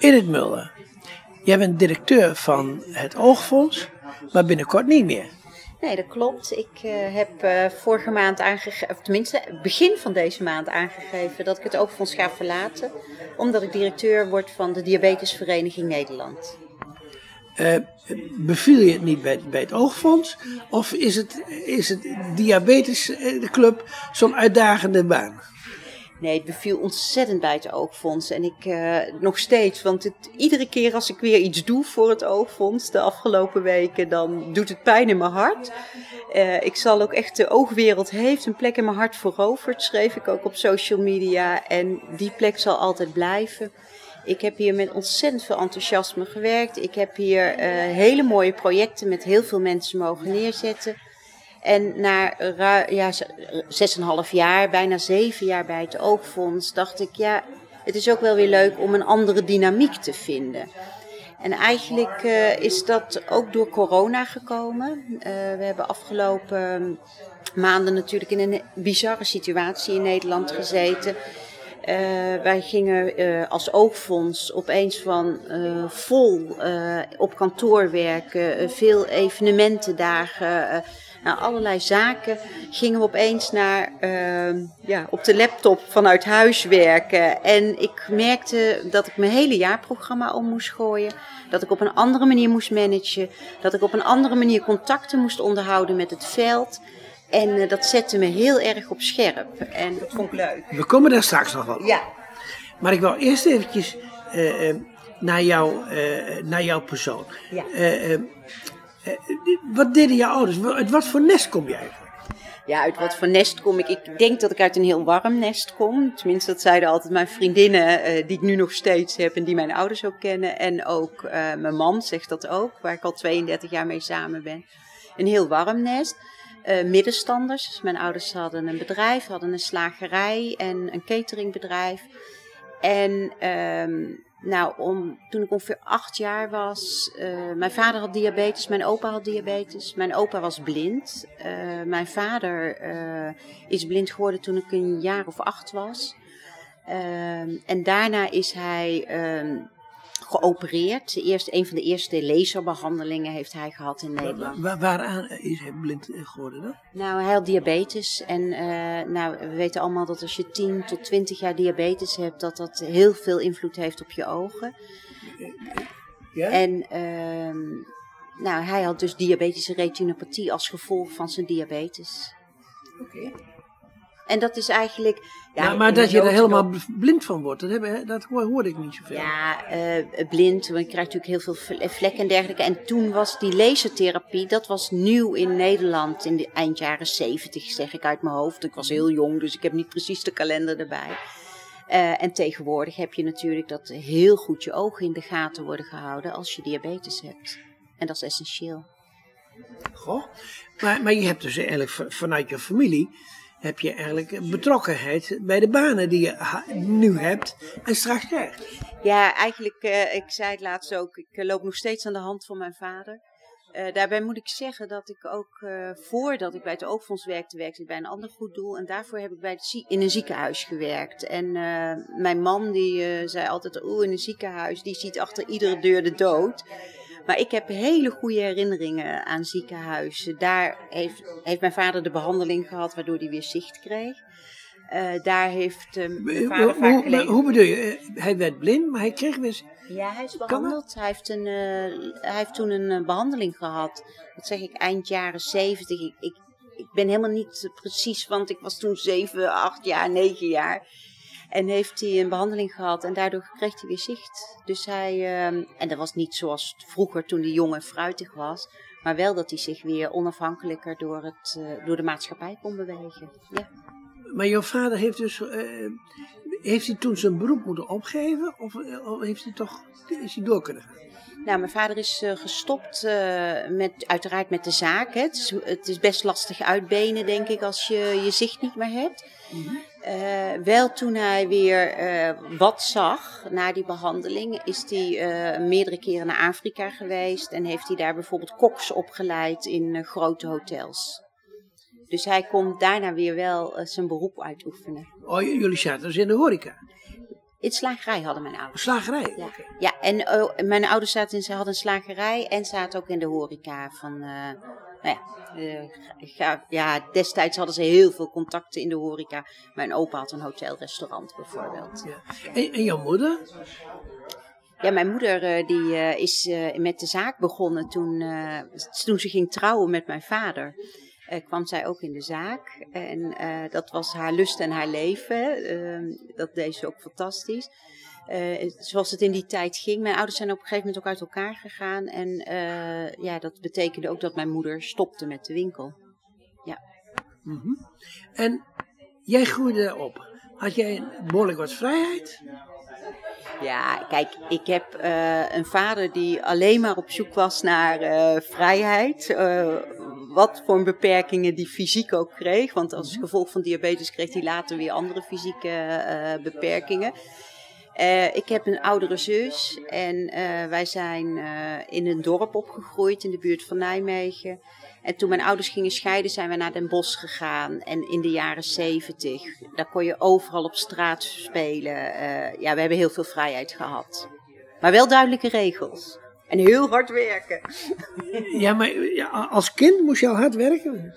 Edith Mulder, jij bent directeur van het Oogfonds, maar binnenkort niet meer. Nee, dat klopt. Ik uh, heb uh, vorige maand aangegeven, of tenminste begin van deze maand aangegeven dat ik het Oogfonds ga verlaten, omdat ik directeur word van de Diabetesvereniging Nederland. Uh, beviel je het niet bij, bij het Oogfonds? Of is het, is het Diabetesclub zo'n uitdagende baan? Nee, het beviel ontzettend bij het oogfonds. En ik uh, nog steeds, want het, iedere keer als ik weer iets doe voor het oogfonds, de afgelopen weken, dan doet het pijn in mijn hart. Uh, ik zal ook echt, de oogwereld heeft een plek in mijn hart veroverd, schreef ik ook op social media. En die plek zal altijd blijven. Ik heb hier met ontzettend veel enthousiasme gewerkt. Ik heb hier uh, hele mooie projecten met heel veel mensen mogen neerzetten. En na ja, 6,5 jaar, bijna 7 jaar bij het Oogfonds, dacht ik, ja, het is ook wel weer leuk om een andere dynamiek te vinden. En eigenlijk uh, is dat ook door corona gekomen. Uh, we hebben afgelopen maanden natuurlijk in een bizarre situatie in Nederland gezeten. Uh, wij gingen als oogfonds opeens van vol op kantoor werken, veel evenementendagen nou, allerlei zaken gingen we opeens naar, uh, ja, op de laptop vanuit huis werken. En ik merkte dat ik mijn hele jaarprogramma om moest gooien. Dat ik op een andere manier moest managen. Dat ik op een andere manier contacten moest onderhouden met het veld. En uh, dat zette me heel erg op scherp. En dat vond ik leuk. We komen daar straks nog wel Ja. Maar ik wil eerst eventjes uh, naar, jou, naar jouw persoon. Ja. Uh, wat deden jouw ouders? Uit wat voor nest kom je eigenlijk? Ja, uit wat voor nest kom ik? Ik denk dat ik uit een heel warm nest kom. Tenminste, dat zeiden altijd mijn vriendinnen, uh, die ik nu nog steeds heb en die mijn ouders ook kennen. En ook uh, mijn man zegt dat ook, waar ik al 32 jaar mee samen ben. Een heel warm nest. middenstanders. Dus mijn ouders hadden een bedrijf, hadden een slagerij en een cateringbedrijf. En um, nou, toen ik ongeveer acht jaar was, uh, mijn vader had diabetes, mijn opa had diabetes. Mijn opa was blind. Uh, mijn vader uh, is blind geworden toen ik een jaar of acht was. en daarna is hij geopereerd. Eerst, een van de eerste laserbehandelingen heeft hij gehad in Nederland. Waar, waaraan is hij blind geworden dan? Nou, hij had diabetes. En uh, nou, we weten allemaal dat als je 10 tot 20 jaar diabetes hebt, dat dat heel veel invloed heeft op je ogen. Ja? En uh, nou, hij had dus diabetische retinopathie als gevolg van zijn diabetes. Oké. Okay. En dat is eigenlijk. Ja, maar, maar dat je er helemaal blind van wordt, dat, heb, dat hoorde ik niet zoveel. Ja, uh, blind, want je krijgt natuurlijk heel veel vlekken en dergelijke. En toen was die lasertherapie, dat was nieuw in Nederland in de eind jaren 70, zeg ik uit mijn hoofd. Ik was heel jong, dus ik heb niet precies de kalender erbij. Uh, en tegenwoordig heb je natuurlijk dat heel goed je ogen in de gaten worden gehouden als je diabetes hebt. En dat is essentieel. Goh, maar, maar je hebt dus eigenlijk vanuit je familie heb je eigenlijk betrokkenheid bij de banen die je nu hebt en straks krijgt. Ja, eigenlijk, uh, ik zei het laatst ook, ik loop nog steeds aan de hand van mijn vader. Uh, daarbij moet ik zeggen dat ik ook voordat ik bij het Oogfonds werkte, werkte ik bij een ander goed doel. En daarvoor heb ik bij in een ziekenhuis gewerkt. En mijn man die zei altijd, oeh, in een ziekenhuis, die ziet achter iedere deur de dood. Maar ik heb hele goede herinneringen aan ziekenhuizen. Daar heeft, heeft mijn vader de behandeling gehad, waardoor hij weer zicht kreeg. Uh, daar heeft uh, mijn vader hoe, vaak gelegen. Hoe bedoel je? Hij werd blind, maar hij kreeg weer... Ja, hij is behandeld. Hij heeft, een, uh, hij heeft toen een behandeling gehad. Dat zeg ik eind jaren zeventig. Ik, ik, ik ben helemaal niet precies, want ik was toen zeven, acht jaar, negen jaar. En heeft hij een behandeling gehad en daardoor kreeg hij weer zicht. Dus hij, uh, en dat was niet zoals vroeger toen die jongen fruitig was. Maar wel dat hij zich weer onafhankelijker door, het, uh, door de maatschappij kon bewegen. Ja. Maar jouw vader heeft dus, uh, heeft hij toen zijn beroep moeten opgeven? Of, of heeft hij toch, is hij door kunnen gaan? Nou, mijn vader is uh, gestopt uh, met, uiteraard met de zaak. Hè. Het, is, het is best lastig uitbenen, denk ik, als je je zicht niet meer hebt. Mm -hmm. Uh, wel toen hij weer wat zag na die behandeling, is hij meerdere keren naar Afrika geweest en heeft hij daar bijvoorbeeld koks opgeleid in grote hotels. Dus hij kon daarna weer wel zijn beroep uitoefenen. Oh, jullie zaten dus in de horeca? In slagerij hadden mijn ouders. Slagerij? Ja, ja en oh, mijn ouders zaten in, ze hadden een slagerij en zaten ook in de horeca. Van, eh, nou ja, eh, ga- ja, destijds hadden ze heel veel contacten in de horeca. Mijn opa had een hotelrestaurant bijvoorbeeld. Ja. En, en jouw moeder? Ja, mijn moeder eh, die, eh, is met de zaak begonnen toen, toen ze ging trouwen met mijn vader. kwam zij ook in de zaak. En dat was haar lust en haar leven. Dat deed ze ook fantastisch. Eh, zoals het in die tijd ging. Mijn ouders zijn op een gegeven moment ook uit elkaar gegaan. En eh, ja, dat betekende ook dat mijn moeder stopte met de winkel. Mhm. En jij groeide op. Had jij behoorlijk wat vrijheid? Ja, kijk, ik heb eh, een vader die alleen maar op zoek was naar vrijheid. Wat voor beperkingen die fysiek ook kreeg. Want als gevolg van diabetes kreeg hij later weer andere fysieke beperkingen. Eh, ik heb een oudere zus en eh, wij zijn eh, in een dorp opgegroeid in de buurt van Nijmegen. En toen mijn ouders gingen scheiden, zijn we naar Den Bosch gegaan. En in de jaren zeventig, daar kon je overal op straat spelen. Ja, we hebben heel veel vrijheid gehad. Maar wel duidelijke regels. En heel hard werken. Ja, maar als kind moest je al hard werken?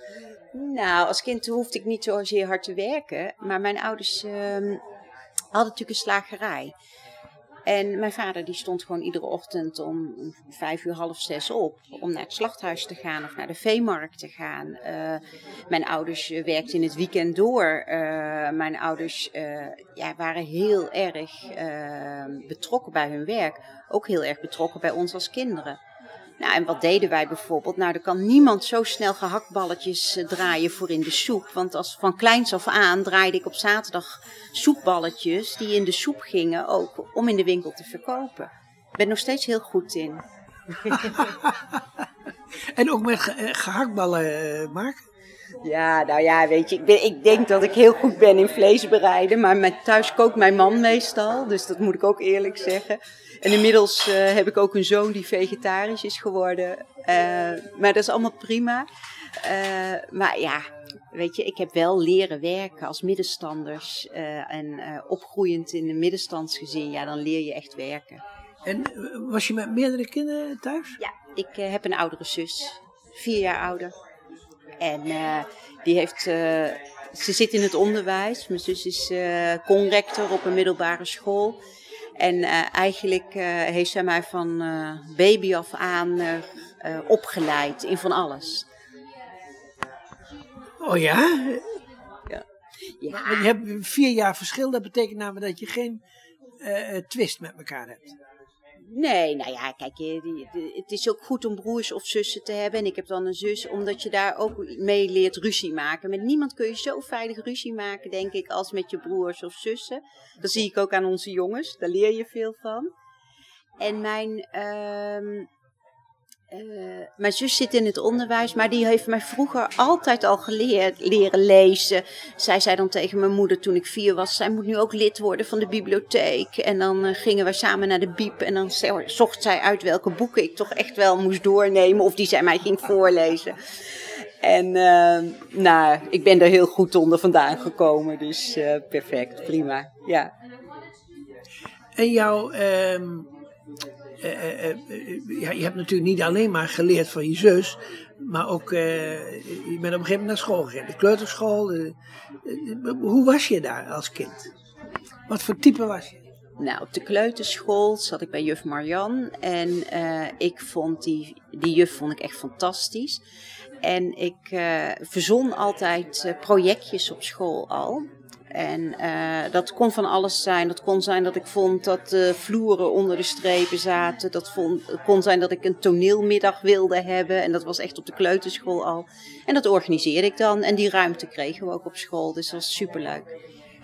Nou, als kind hoefde ik niet zozeer hard te werken. Maar mijn ouders ehm, hadden natuurlijk een slagerij. En mijn vader die stond gewoon iedere ochtend om vijf uur, half zes op. Om naar het slachthuis te gaan of naar de veemarkt te gaan. Eh, mijn ouders eh, werkten in het weekend door. Eh, mijn ouders ja, waren heel erg betrokken bij hun werk. Ook heel erg betrokken bij ons als kinderen. Nou, en wat deden wij bijvoorbeeld? Nou, er kan niemand zo snel gehaktballetjes eh, draaien voor in de soep. Want als van kleins af aan draaide ik op zaterdag soepballetjes die in de soep gingen ook om in de winkel te verkopen. Ik ben nog steeds heel goed in. En ook met eh, gehaktballen eh, maken? Ja, nou ja, weet je, ik, ben, ik denk dat ik heel goed ben in vlees bereiden. Maar mijn, thuis kookt mijn man meestal, dus dat moet ik ook eerlijk zeggen. En inmiddels eh, heb ik ook een zoon die vegetarisch is geworden. Eh, maar dat is allemaal prima. Eh, maar ja, weet je, ik heb wel leren werken als middenstanders. en opgroeiend in een middenstandsgezin, ja, dan leer je echt werken. En was je met meerdere kinderen thuis? Ja, ik heb een oudere zus, vier jaar ouder. En eh, die heeft, eh, ze zit in het onderwijs. Mijn zus is eh conrector op een middelbare school. En eigenlijk heeft zij mij van baby af aan opgeleid in van alles. Oh ja? Ja. Want je hebt vier jaar verschil, dat betekent namelijk dat je geen twist met elkaar hebt. Nee, nou ja, kijk, je- die- het is ook goed om broers of zussen te hebben. En ik heb dan een zus, omdat je daar ook mee leert ruzie maken. Met niemand kun je zo veilig ruzie maken, denk ik, als met je broers of zussen. Dat zie ik ook aan onze jongens, daar leer je veel van. En mijn, ehm, eh, mijn zus zit in het onderwijs, maar die heeft mij vroeger altijd al geleerd, leren lezen. Zij zei dan tegen mijn moeder toen ik vier was, zij moet nu ook lid worden van de bibliotheek. En dan eh, gingen we samen naar de biep en dan zo- zocht zij uit welke boeken ik toch echt wel moest doornemen of die zij mij ging voorlezen. En eh, nou, ik ben er heel goed onder vandaan gekomen, dus eh, perfect, prima. Ja. En jouw. ehm, eh, eh, eh, ja, je hebt natuurlijk niet alleen maar geleerd van je zus, maar ook. je bent op een gegeven moment naar school gegaan, de kleuterschool. hoe was je daar als kind? Wat voor type was je? Nou, op de kleuterschool zat ik bij juf Marian en ik vond die, die juf vond ik echt fantastisch. En ik eh, verzon altijd projectjes op school al. En eh, dat kon van alles zijn. Dat kon zijn dat ik vond dat de vloeren onder de strepen zaten. Dat kon zijn dat ik een toneelmiddag wilde hebben. En dat was echt op de kleuterschool al. En dat organiseerde ik dan. En die ruimte kregen we ook op school. Dus dat was superleuk.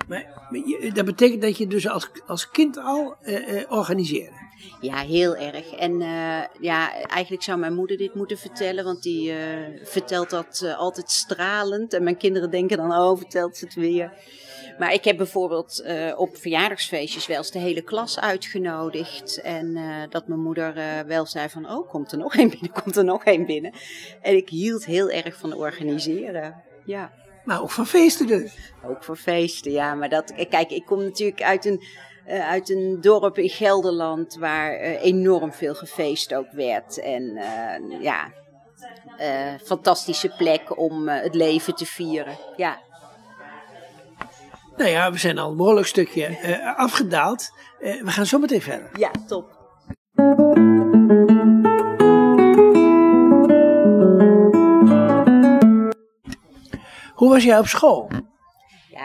Maar, maar dat betekent dat je dus als, als kind al eh, eh, organiseerde. Ja, heel erg. En eh, ja, eigenlijk zou mijn moeder dit moeten vertellen, want die eh, vertelt dat eh, altijd stralend. En mijn kinderen denken dan, oh, vertelt ze het weer. Maar ik heb bijvoorbeeld op verjaardagsfeestjes wel eens de hele klas uitgenodigd. En dat mijn moeder wel zei van, oh, komt er nog één binnen, komt er nog één binnen. En ik hield heel erg van organiseren. Ja. Maar ook van feesten dus. Ook voor feesten, ja. Maar dat, kijk, ik kom natuurlijk uit een, uit een dorp in Gelderland waar eh, enorm veel gefeest ook werd. En eh, ja, eh, fantastische plek om eh, het leven te vieren. Ja. Nou ja, we zijn al een behoorlijk stukje eh, afgedaald. Eh, we gaan zo meteen verder. ja, top. Hoe was jij op school?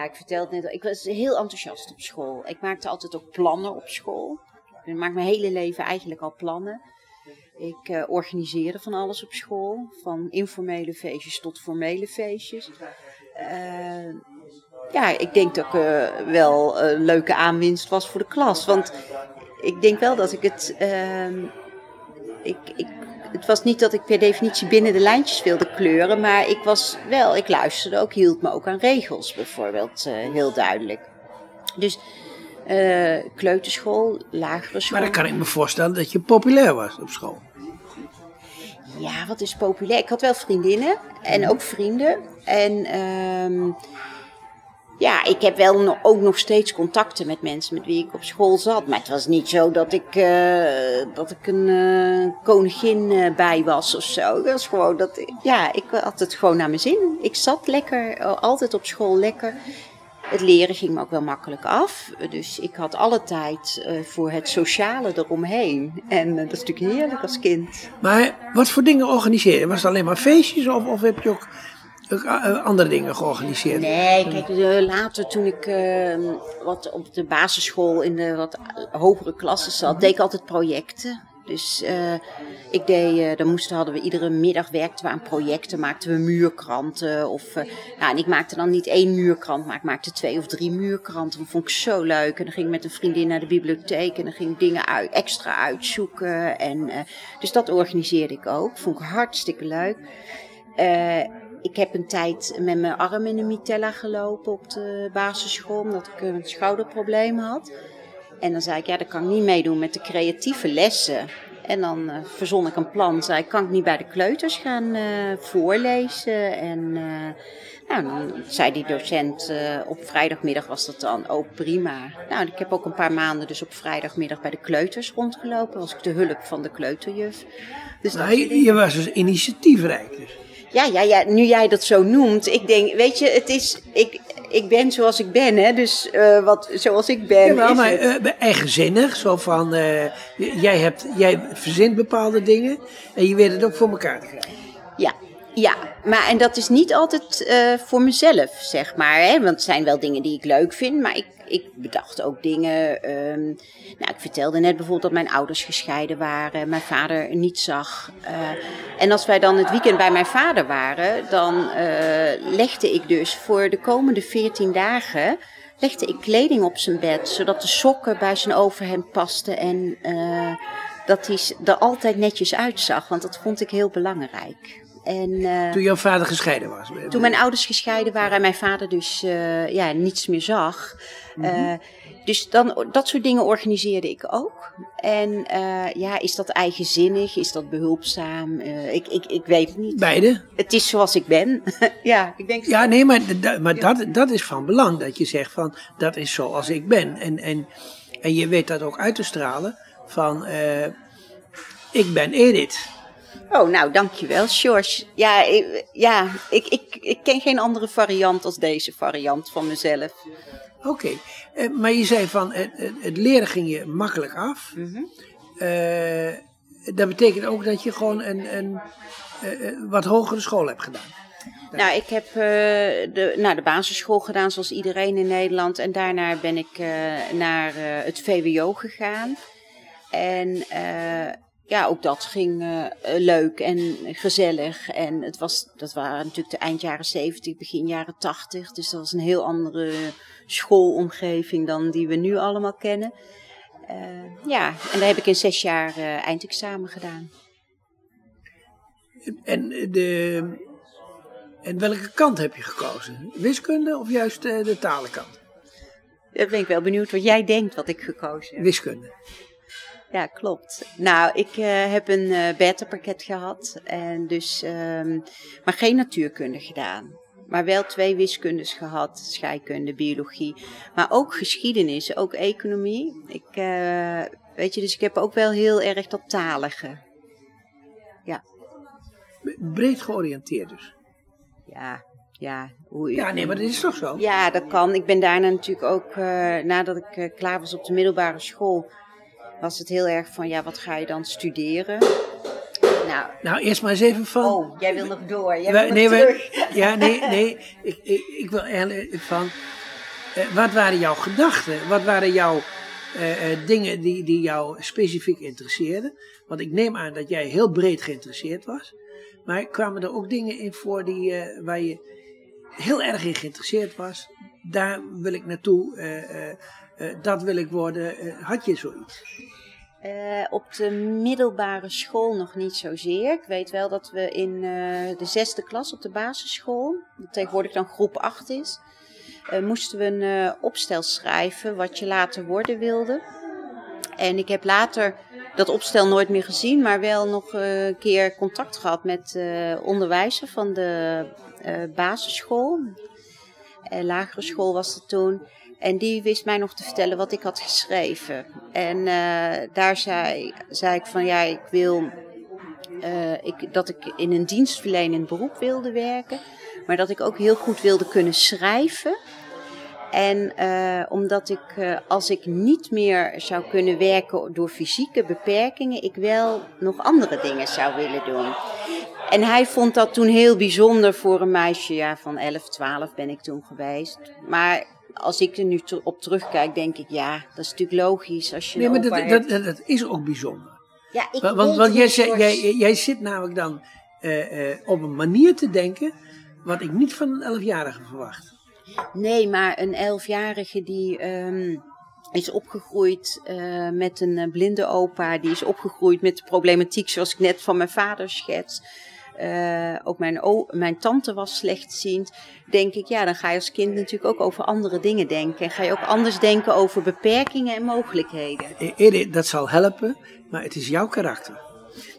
Ik vertelde net ik was heel enthousiast op school. Ik maakte altijd ook plannen op school. Ik maak mijn hele leven eigenlijk al plannen. Ik eh, organiseerde van alles op school, van informele feestjes tot formele feestjes. Eh, ja, ik denk dat ik eh, wel een leuke aanwinst was voor de klas. Want ik denk wel dat ik het. ehm, ik, ik, het was niet dat ik per definitie binnen de lijntjes wilde kleuren, maar ik was wel, ik luisterde ook, hield me ook aan regels bijvoorbeeld, eh, heel duidelijk. Dus eh, kleuterschool, lagere school. Maar dan kan ik me voorstellen dat je populair was op school. Ja, wat is populair? Ik had wel vriendinnen en ook vrienden. En ehm, ja, ik heb wel ook nog steeds contacten met mensen met wie ik op school zat. Maar het was niet zo dat ik, eh, dat ik een eh, koningin eh, bij was of zo. Was gewoon dat, ja, ik had het gewoon naar mijn zin. Ik zat lekker, altijd op school lekker. Het leren ging me ook wel makkelijk af. Dus ik had alle tijd voor het sociale eromheen. En dat is natuurlijk heerlijk als kind. Maar wat voor dingen organiseer je? Was het alleen maar feestjes of, of heb je ook, eh, andere dingen georganiseerd? Nee, kijk, eh, later toen ik eh, wat op de basisschool in de wat hogere klassen zat, deed ik altijd projecten. Dus eh, ik deed, dan moesten, hadden we iedere middag werkten we aan projecten, maakten we muurkranten. Of, nou, en ik maakte dan niet één muurkrant, maar ik maakte twee of drie muurkranten. Dat vond ik zo leuk. En dan ging ik met een vriendin naar de bibliotheek en dan ging ik dingen uit, extra uitzoeken. En, dus dat organiseerde ik ook. Vond ik hartstikke leuk. Ik heb een tijd met mijn arm in de mitella gelopen op de basisschool, omdat ik een schouderprobleem had. En dan zei ik, ja, dat kan ik niet meedoen met de creatieve lessen. En dan eh, verzon ik een plan. Zei ik, kan ik niet bij de kleuters gaan eh, voorlezen? En eh, nou, dan zei die docent, op vrijdagmiddag was dat dan ook prima. Nou, ik heb ook een paar maanden dus op vrijdagmiddag bij de kleuters rondgelopen. Was ik de hulp van de kleuterjuf. Dus Nou, je, je was dus initiatiefrijk. Dus. Ja, ja, ja, nu jij dat zo noemt. Ik denk, weet je, het is. Ik, ik ben zoals ik ben, hè? Dus eh, wat, zoals ik ben. Is maar eh, eigenzinnig. Zo van, eh, jij, hebt, jij verzint bepaalde dingen en je weet het ook voor elkaar te krijgen. Ja, maar en dat is niet altijd eh, voor mezelf, zeg maar. Hè? Want het zijn wel dingen die ik leuk vind, maar ik, ik bedacht ook dingen. ehm, nou, ik vertelde net bijvoorbeeld dat mijn ouders gescheiden waren, mijn vader niet zag. eh, en als wij dan het weekend bij mijn vader waren, dan eh, legde ik dus voor de komende 14 dagen. Legde ik kleding op zijn bed, zodat de sokken bij zijn overhemd pasten en dat hij er altijd netjes uitzag, want dat vond ik heel belangrijk. En eh, Toen jouw vader gescheiden was. toen mijn ouders gescheiden waren en mijn vader dus eh, ja, niets meer zag. eh, dus dan, dat soort dingen organiseerde ik ook. En ja, is dat eigenzinnig? Is dat behulpzaam? Eh, ik, ik, ik weet het niet. Beide? Het is zoals ik ben. ja, ik denk Ja, nee, maar, maar dat, dat is van belang. Dat je zegt van, dat is zoals ik ben. En, en, en je weet dat ook uit te stralen van, ik ben Edith. Oh, nou, dankjewel, George. Ja, ik, ja ik, ik, ik ken geen andere variant als deze variant van mezelf. Oké, eh, maar je zei van, het, leren ging je makkelijk af. Eh, dat betekent ook dat je gewoon een, een eh, wat hogere school hebt gedaan. Nou, ik heb eh, de, nou, de basisschool gedaan zoals iedereen in Nederland. En daarna ben ik naar het VWO gegaan. En ja, ook dat ging eh, leuk en gezellig. En het was, dat waren natuurlijk de eind jaren 70, begin jaren 80. Dus dat was een heel andere schoolomgeving dan die we nu allemaal kennen. Eh, ja, en daar heb ik in zes jaar eh, eindexamen gedaan. En, de, en welke kant heb je gekozen? Wiskunde of juist eh, de talenkant? Dan ben ik wel benieuwd wat jij denkt wat ik gekozen heb. Wiskunde. Ja, klopt. Nou, ik eh, heb een eh beta-pakket gehad, en dus, ehm, maar geen natuurkunde gedaan. Maar wel twee wiskundes gehad, scheikunde, biologie. Maar ook geschiedenis, ook economie. Ik, uh, weet je, dus ik heb ook wel heel erg dat talige. Ja. Breed georiënteerd dus. Ja, ja. Hoe, ja, nee, maar dat is toch zo? Ja, dat kan. Ik ben daarna natuurlijk ook, uh, nadat ik uh, klaar was op de middelbare school, was het heel erg van, ja, wat ga je dan studeren? Nou, nou eerst maar eens even van... Oh, jij wil nog door. Jij wil nee, terug. ja, nee, nee. Ik, ik, ik wil eigenlijk van... Uh, wat waren jouw gedachten? Wat waren jouw uh, uh, dingen die, die jou specifiek interesseerden? Want ik neem aan dat jij heel breed geïnteresseerd was. Maar kwamen er ook dingen in voor die, waar je heel erg in geïnteresseerd was? Daar wil ik naartoe. Dat wil ik worden. had je zoiets? Uh, op de middelbare school nog niet zozeer. Ik weet wel dat we in de zesde klas op de basisschool, dat tegenwoordig dan groep 8 is, moesten we een opstel schrijven wat je later worden wilde. En ik heb later dat opstel nooit meer gezien, maar wel nog een keer contact gehad met de onderwijzer van de basisschool. lagere school was het toen. En die wist mij nog te vertellen wat ik had geschreven. En uh, daar zei, zei ik van ja, ik wil uh, ik, dat ik in een dienstverlenend beroep wilde werken. Maar dat ik ook heel goed wilde kunnen schrijven. En uh, omdat ik, als ik niet meer zou kunnen werken door fysieke beperkingen, ik wel nog andere dingen zou willen doen. En hij vond dat toen heel bijzonder voor een meisje ja, van 11, 12 ben ik toen geweest. Maar als ik er nu op terugkijk, denk ik, ja, dat is natuurlijk logisch. Als je nee, maar dat, dat, dat, is ook bijzonder. Ja, ik want want jij, jij, jij, zit namelijk dan uh, uh, op een manier te denken, wat ik niet van een elfjarige verwacht. Nee, maar een elfjarige die um, is opgegroeid uh, met een blinde opa, die is opgegroeid met de problematiek zoals ik net van mijn vader schets. Uh, ook mijn, mijn tante was slechtziend. Denk ik, ja, dan ga je als kind natuurlijk ook over andere dingen denken. En ga je ook anders denken over beperkingen en mogelijkheden. Edith, dat zal helpen, maar het is jouw karakter.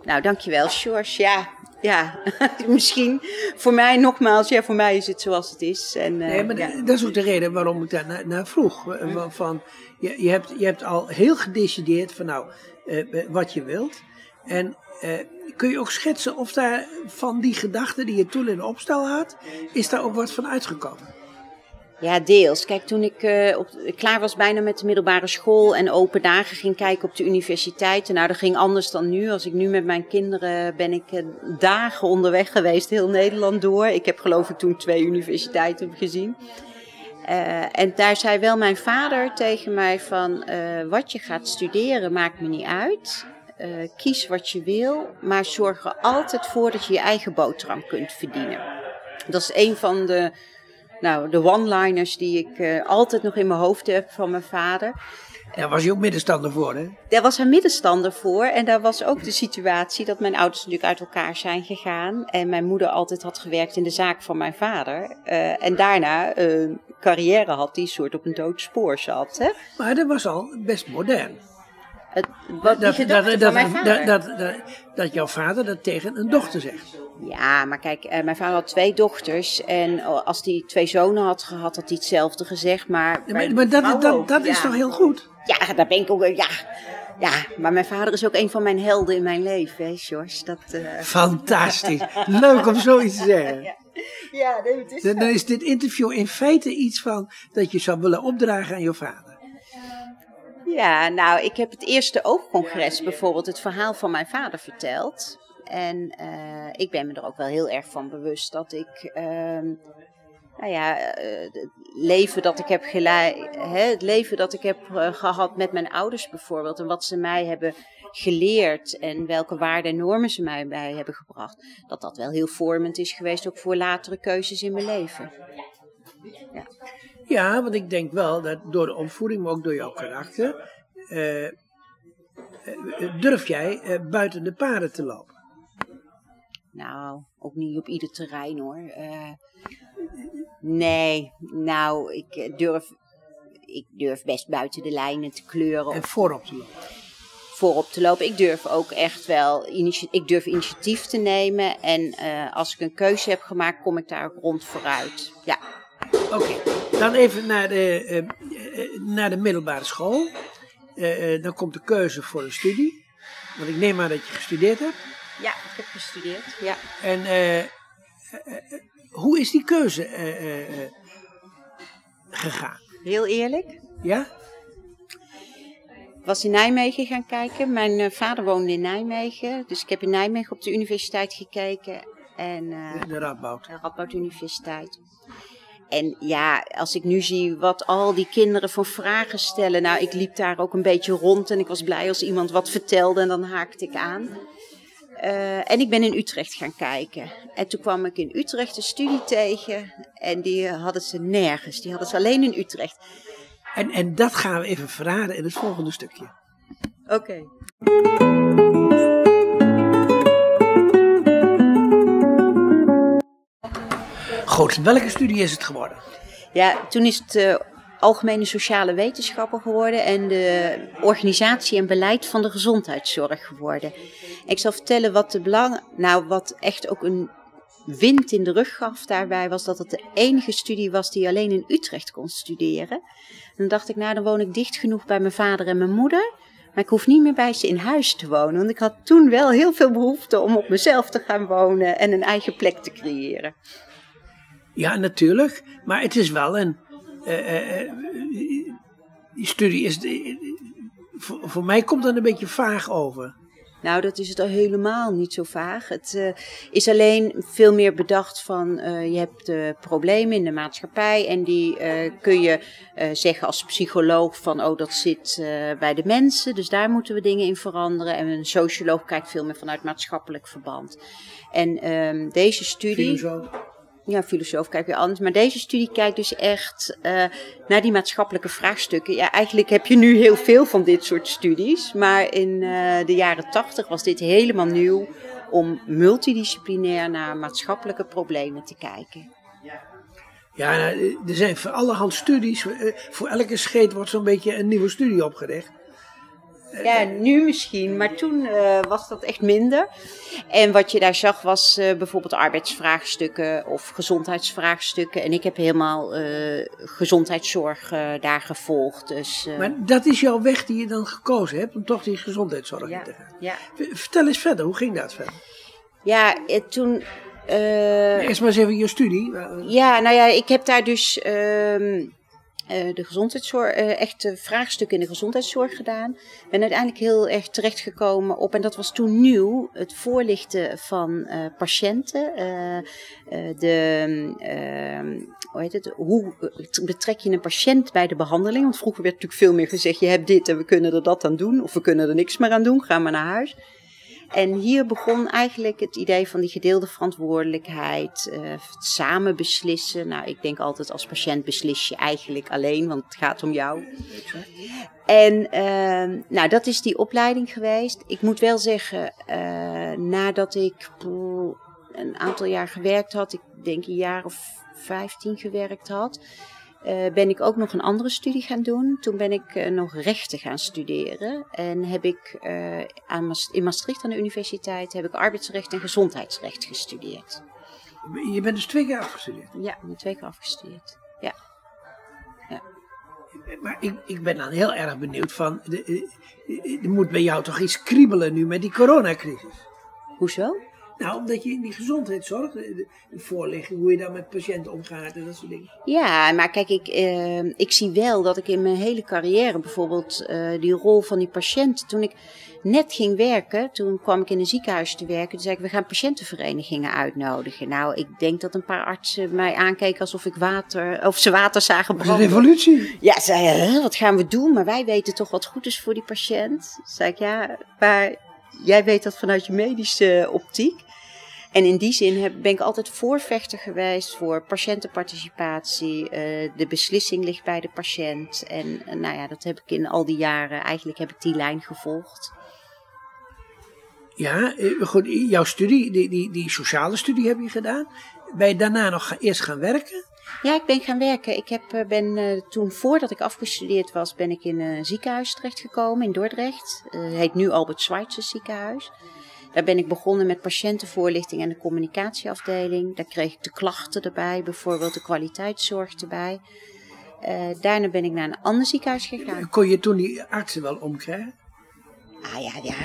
Nou, dankjewel, George. Ja, ja, misschien voor mij nogmaals, ja, voor mij is het zoals het is. En, uh, nee, maar ja. dat is ook de reden waarom ik daar naar, naar vroeg. Van, je, je, hebt, je hebt al heel gedecideerd van nou, uh, wat je wilt. En kun je ook schetsen of daar van die gedachten die je toen in opstel had, is daar ook wat van uitgekomen? Ja, deels. Kijk, toen ik uh, op, klaar was bijna met de middelbare school en open dagen ging kijken op de universiteiten. Nou, dat ging anders dan nu. Als ik nu met mijn kinderen ben ik uh, dagen onderweg geweest, heel Nederland door. Ik heb geloof ik toen twee universiteiten gezien. En daar zei wel mijn vader tegen mij van, wat je gaat studeren maakt me niet uit. Uh, kies wat je wil, maar zorg er altijd voor dat je je eigen boterham kunt verdienen. Dat is een van de, nou, de one-liners die ik uh, altijd nog in mijn hoofd heb van mijn vader. Daar was hij ook middenstander voor, hè? Daar was hij middenstander voor. En daar was ook de situatie dat mijn ouders natuurlijk uit elkaar zijn gegaan. En mijn moeder altijd had gewerkt in de zaak van mijn vader. Uh, en daarna een carrière had die soort op een dood spoor zat. Hè? Maar dat was al best modern. Het, wat dat, die dat, dat, mijn vader. Dat, dat, dat, jouw vader dat tegen een dochter zegt. Ja, maar kijk, uh, mijn vader had twee dochters. En als hij twee zonen had gehad, had hij hetzelfde gezegd. Maar, ja, maar, maar dat, dat, dat is toch heel goed? Ja, daar ben ik ook. Ja, ja, maar mijn vader is ook een van mijn helden in mijn leven, hè, George. Dat, uh... Fantastisch. Leuk om zoiets te zeggen. Ja. Ja, nee, het is dan, dan is dit interview in feite iets van dat je zou willen opdragen aan je vader. Ja, nou, ik heb het eerste oogcongres bijvoorbeeld het verhaal van mijn vader verteld. En uh, ik ben me er ook wel heel erg van bewust dat ik, uh, nou ja, uh, het leven dat ik heb geleid, het leven dat ik heb uh, gehad met mijn ouders bijvoorbeeld. En wat ze mij hebben geleerd en welke waarden en normen ze mij bij hebben gebracht. Dat dat wel heel vormend is geweest ook voor latere keuzes in mijn leven. Ja. Ja, want ik denk wel dat door de opvoeding, maar ook door jouw karakter, uh, durf jij uh, buiten de paden te lopen. Nou, ook niet op ieder terrein hoor. nee, nou, ik durf, ik durf best buiten de lijnen te kleuren. En voorop te lopen. voorop te lopen. Ik durf ook echt wel ik durf initiatief te nemen. En eh, als ik een keuze heb gemaakt, kom ik daar ook rond vooruit. Ja. Oké, dan even naar de, naar de middelbare school. dan komt de keuze voor een studie. Want ik neem aan dat je gestudeerd hebt. Ja, ik heb gestudeerd. Ja. En hoe is die keuze gegaan? Heel eerlijk? Ja? was in Nijmegen gaan kijken. Mijn uh, vader woonde in Nijmegen. Dus ik heb in Nijmegen op de universiteit gekeken. En, uh, de Radboud. De Radboud Universiteit. En ja, als ik nu zie wat al die kinderen voor vragen stellen. Nou, ik liep daar ook een beetje rond en ik was blij als iemand wat vertelde en dan haakte ik aan. Uh, en ik ben in Utrecht gaan kijken. En toen kwam ik in Utrecht een studie tegen. En die hadden ze nergens. Die hadden ze alleen in Utrecht. En, en dat gaan we even verraden in het volgende stukje. Oké. Goed, welke studie is het geworden? Ja, toen is het uh, Algemene Sociale Wetenschappen geworden en de organisatie en beleid van de gezondheidszorg geworden. Ik zal vertellen wat de belang, nou wat echt ook een wind in de rug gaf daarbij, was dat het de enige studie was die alleen in Utrecht kon studeren dan dacht ik, nou dan woon ik dicht genoeg bij mijn vader en mijn moeder. Maar ik hoef niet meer bij ze in huis te wonen. Want ik had toen wel heel veel behoefte om op mezelf te gaan wonen en een eigen plek te creëren. Ja, natuurlijk. Maar het is wel een. Uh, uh, die studie is. voor, voor mij komt dat een beetje vaag over. Nou, dat is het al helemaal niet zo vaag. Het uh, is alleen veel meer bedacht van uh, je hebt uh, problemen in de maatschappij en die kun je zeggen als psycholoog van oh dat zit bij de mensen, dus daar moeten we dingen in veranderen. En een socioloog kijkt veel meer vanuit maatschappelijk verband. En um, deze studie ja, filosoof kijk je anders. Maar deze studie kijkt dus echt uh, naar die maatschappelijke vraagstukken. Ja, eigenlijk heb je nu heel veel van dit soort studies. Maar in uh, de jaren tachtig was dit helemaal nieuw om multidisciplinair naar maatschappelijke problemen te kijken. Ja, nou, er zijn voor allerhand studies. Eh, voor elke scheet wordt zo'n beetje een nieuwe studie opgericht. Ja, nu misschien, maar toen uh, was dat echt minder. En wat je daar zag was uh, bijvoorbeeld arbeidsvraagstukken of gezondheidsvraagstukken. En ik heb helemaal uh, gezondheidszorg daar gevolgd. Dus, maar dat is jouw weg die je dan gekozen hebt om toch die gezondheidszorg ja, in te gaan. Ja. Vertel eens verder, hoe ging dat verder? Ja, toen... Eerst maar eens even je studie. Ja, nou ja, ik heb daar dus... Ehm, uh, de gezondheidszorg, uh, echt vraagstukken in de gezondheidszorg gedaan. Ben uiteindelijk heel erg terechtgekomen op, en dat was toen nieuw, het voorlichten van uh, patiënten. de, ehm, hoe heet het? Hoe betrek je een patiënt bij de behandeling? Want vroeger werd natuurlijk veel meer gezegd: je hebt dit en we kunnen er dat aan doen, of we kunnen er niks meer aan doen, ga maar naar huis. En hier begon eigenlijk het idee van die gedeelde verantwoordelijkheid, uh, het samen beslissen. Nou, ik denk altijd als patiënt beslis je eigenlijk alleen, want het gaat om jou. En uh, nou, dat is die opleiding geweest. Ik moet wel zeggen, uh, nadat ik een aantal jaar gewerkt had, ik denk een jaar of vijftien gewerkt had, ben ik ook nog een andere studie gaan doen. Toen ben ik uh, nog rechten gaan studeren. En heb ik uh, aan in Maastricht aan de universiteit heb ik arbeidsrecht en gezondheidsrecht gestudeerd. Je bent dus twee keer afgestudeerd? Ja, ik ben twee keer afgestudeerd. Ja. ja. Maar ik, ik ben dan heel erg benieuwd van, er moet bij jou toch iets kriebelen nu met die coronacrisis? Hoezo? Nou, omdat je in die gezondheidszorg, de, voorlichting, hoe je daar met patiënten omgaat en dat soort dingen. Ja, maar kijk, ik, uh, ik zie wel dat ik in mijn hele carrière bijvoorbeeld uh, die rol van die patiënt, toen ik net ging werken, toen kwam ik in een ziekenhuis te werken, toen zei ik, we gaan patiëntenverenigingen uitnodigen. Nou, ik denk dat een paar artsen mij aankeken alsof ik water, of ze water zagen branden. Een revolutie? Ja, zei wat gaan we doen? Maar wij weten toch wat goed is voor die patiënt? Zei ik, ja, maar jij weet dat vanuit je medische optiek. En in die zin heb, ben ik altijd voorvechter geweest voor patiëntenparticipatie. Uh, de beslissing ligt bij de patiënt. En uh, nou ja, dat heb ik in al die jaren, eigenlijk heb ik die lijn gevolgd. Ja, eh, goed, jouw studie, die, die, die sociale studie heb je gedaan. Ben je daarna nog eerst gaan werken? Ja, ik ben gaan werken. Ik heb, eh, ben uh, toen, voordat ik afgestudeerd was, ben ik in een ziekenhuis terechtgekomen in Dordrecht. Het heet nu Albert Schweitzer ziekenhuis. Daar ben ik begonnen met patiëntenvoorlichting en de communicatieafdeling. Daar kreeg ik de klachten erbij, bijvoorbeeld de kwaliteitszorg erbij. daarna ben ik naar een ander ziekenhuis gegaan. Kon je toen die artsen wel omkrijgen? Ah ja, ja,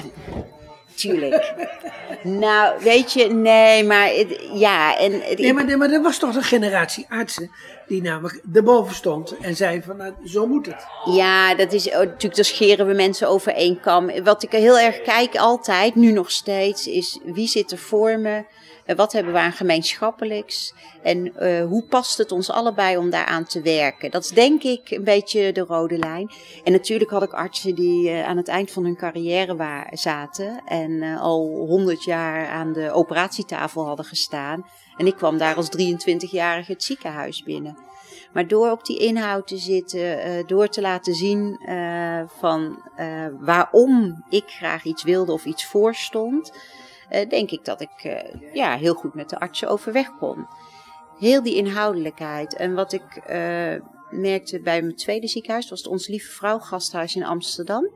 tuurlijk. nou, weet je, nee, maar het, ja. En, nee, maar, nee, maar er was toch een generatie artsen die namelijk erboven stond en zei van, nou, zo moet het. Ja, dat is natuurlijk, dan scheren we mensen over één kam. Wat ik heel erg kijk altijd, nu nog steeds, is wie zit er voor me? Wat hebben we aan gemeenschappelijks? En uh, hoe past het ons allebei om daaraan te werken? Dat is denk ik een beetje de rode lijn. En natuurlijk had ik artsen die uh, aan het eind van hun carrière waar, zaten en uh, al honderd jaar aan de operatietafel hadden gestaan. En ik kwam daar als 23-jarige het ziekenhuis binnen. Maar door op die inhoud te zitten, door te laten zien van waarom ik graag iets wilde of iets voorstond, denk ik dat ik uh, ja, heel goed met de artsen overweg kon. Heel die inhoudelijkheid. En wat ik uh, merkte bij mijn tweede ziekenhuis, was het Ons Lieve Vrouw Gasthuis in Amsterdam.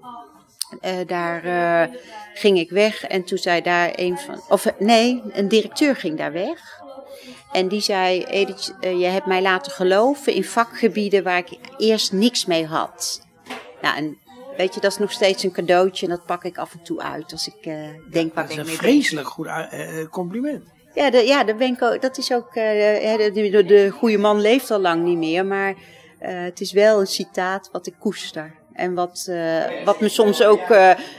daar ging ik weg en toen zei daar een van, of nee, een directeur ging daar weg. En die zei, je hebt mij laten geloven in vakgebieden waar ik eerst niks mee had. Nou, en Weet je, dat is nog steeds een cadeautje en dat pak ik af en toe uit als ik uh, denk waar ik mee Dat is een vreselijk goed uh, compliment. Ja, de, ja dat, ben ik ook, dat is ook. De, de, de, goede man leeft al lang niet meer, maar het is wel een citaat wat ik koester. En wat, wat me soms ook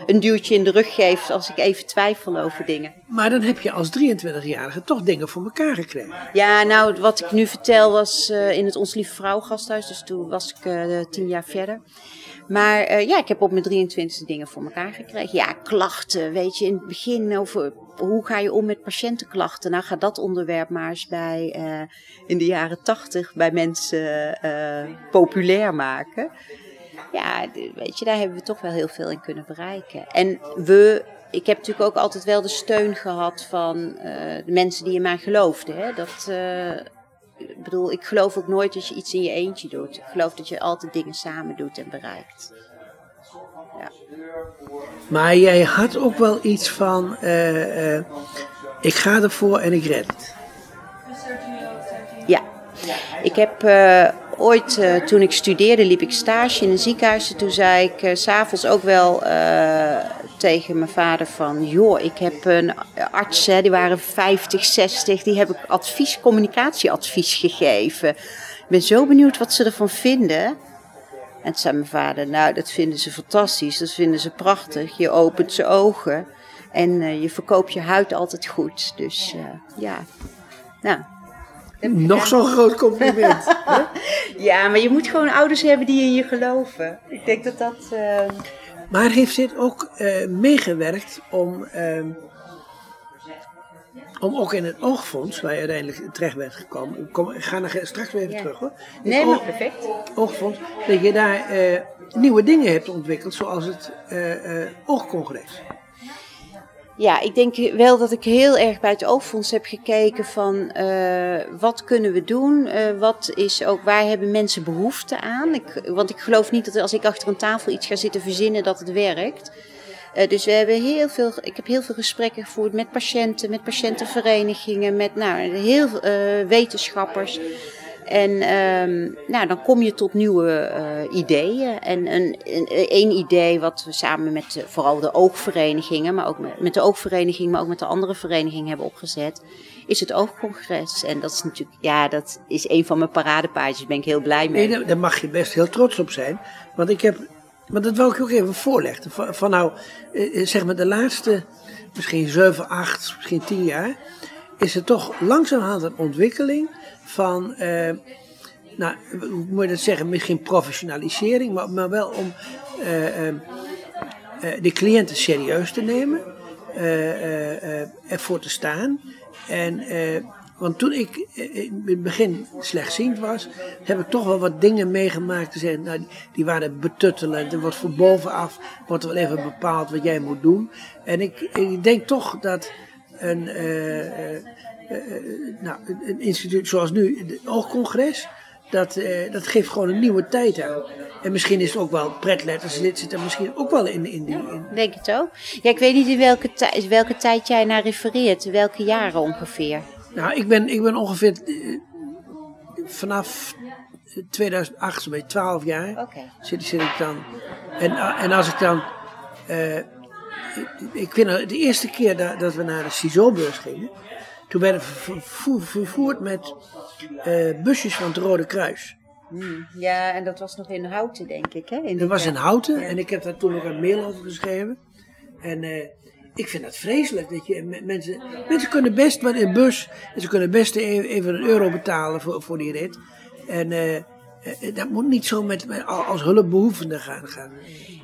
een duwtje in de rug geeft als ik even twijfel over dingen. Maar dan heb je als 23-jarige toch dingen voor elkaar gekregen. Ja, nou, wat ik nu vertel was in het Ons Lieve Vrouw gasthuis. Dus toen was ik tien jaar verder. Maar uh, ja, ik heb op mijn 23 dingen voor elkaar gekregen. Ja, klachten, weet je, in het begin over hoe ga je om met patiëntenklachten. Nou, ga dat onderwerp maar eens bij uh, in de jaren 80 bij mensen uh, populair maken. Ja, weet je, daar hebben we toch wel heel veel in kunnen bereiken. En we, ik heb natuurlijk ook altijd wel de steun gehad van de mensen die in mij geloofden. Hè? Dat, ik bedoel, ik geloof ook nooit dat je iets in je eentje doet. Ik geloof dat je altijd dingen samen doet en bereikt. Ja. Maar jij had ook wel iets van, uh, uh, ik ga ervoor en ik red het. Ja, ik heb uh, ooit, toen ik studeerde, liep ik stage in een ziekenhuis. En toen zei ik s s'avonds ook wel tegen mijn vader van... joh, ik heb een arts, hè, die waren 50, 60... die heb ik advies, communicatieadvies gegeven. Ik ben zo benieuwd wat ze ervan vinden. En toen zei mijn vader, nou, dat vinden ze fantastisch. Dat vinden ze prachtig. Je opent ze ogen. En uh, je verkoopt je huid altijd goed. Dus uh, ja, nou... Nog zo'n groot compliment. ja, maar je moet gewoon ouders hebben die in je geloven. Ik denk dat dat... Uh... Maar heeft dit ook uh, meegewerkt om, uh, om ook in het oogfonds, waar je uiteindelijk terecht bent gekomen, kom, ik ga nog straks weer even ja. terug hoor. Nee, oog, perfect. Oogfonds, dat je daar uh, nieuwe dingen hebt ontwikkeld, zoals het oogcongres. Ja, ik denk wel dat ik heel erg bij het oogfonds heb gekeken van uh, wat kunnen we doen? Uh, wat is ook, waar hebben mensen behoefte aan? Ik, want ik geloof niet dat als ik achter een tafel iets ga zitten verzinnen dat het werkt. Uh, dus we hebben heel veel, ik heb heel veel gesprekken gevoerd met patiënten, met patiëntenverenigingen, met nou, heel wetenschappers. En um, nou, dan kom je tot nieuwe uh, ideeën. En een, een, een, idee wat we samen met vooral de oogverenigingen, maar ook met, met de oogvereniging, maar ook met de andere verenigingen hebben opgezet, is het oogcongres. En dat is natuurlijk, ja, dat is een van mijn paradepaardjes. Daar ben ik heel blij mee. Nee, daar mag je best heel trots op zijn. Want ik heb, maar dat wil ik ook even voorleggen. Van, van nou, eh, zeg maar de laatste, misschien 7, 8, misschien 10 jaar, is er toch langzamerhand een ontwikkeling van, uh, nou, hoe moet je dat zeggen, misschien professionalisering, maar, maar wel om uh, uh, de cliënten serieus te nemen, ervoor te staan. En, want toen ik in het begin slechtziend was, heb ik toch wel wat dingen meegemaakt. Te zeggen, nou, die waren betuttelend. Er wordt van bovenaf wordt wel even bepaald wat jij moet doen. En ik, ik denk toch dat een nou, een instituut zoals nu, het Oogcongres, dat, dat geeft gewoon een nieuwe tijd aan. En misschien is het ook wel pretletters, dit zit er misschien ook wel in. in, die, in. Denk het ook. Ja, ik weet niet in welke, tijd, welke tijd jij naar refereert, welke jaren ongeveer. Nou, ik ben, ik ben ongeveer vanaf 2008, zo'n beetje 12 jaar, okay. zit, zit ik dan. En, en als ik dan. Uh, ik vind de eerste keer dat, dat we naar de CISO-beurs gingen, toen werden we vervoerd met uh, busjes van het Rode Kruis. Hmm, ja, en dat was nog in Houten, denk ik. Hè? In dat was in Houten en ik heb daar toen ook een mail over geschreven. En uh, ik vind dat vreselijk. Dat je, mensen, mensen kunnen best wat in bus, en ze kunnen best even een euro betalen voor, voor die rit. En uh, dat moet niet zo met, als hulpbehoevende gaan. gaan.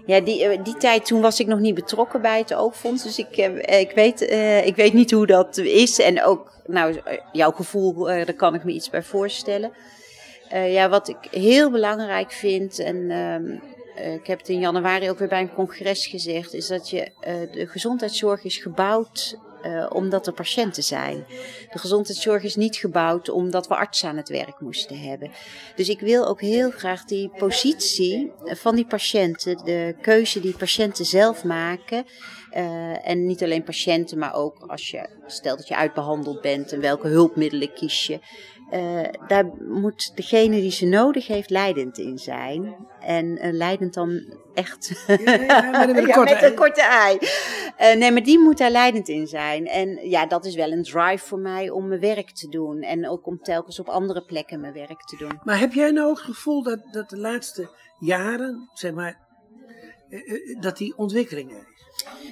Ja, die, die tijd toen was ik nog niet betrokken bij het Oogfonds. Dus ik, ik, weet, ik weet niet hoe dat is. En ook nou, jouw gevoel, daar kan ik me iets bij voorstellen. Ja, wat ik heel belangrijk vind, en uh, ik heb het in januari ook weer bij een congres gezegd, is dat je de gezondheidszorg is gebouwd omdat er patiënten zijn. De gezondheidszorg is niet gebouwd omdat we artsen aan het werk moesten hebben. Dus ik wil ook heel graag die positie van die patiënten, de keuze die patiënten zelf maken. en niet alleen patiënten, maar ook als je, stel dat je uitbehandeld bent en welke hulpmiddelen kies je. Uh, daar moet degene die ze nodig heeft leidend in zijn. En uh, leidend dan echt. Ja, ja, met, een ja, korte met een korte ei. Uh, nee, maar die moet daar leidend in zijn. En ja, dat is wel een drive voor mij om mijn werk te doen. En ook om telkens op andere plekken mijn werk te doen. Maar heb jij nou ook het gevoel dat, dat de laatste jaren, zeg maar, dat die ontwikkelingen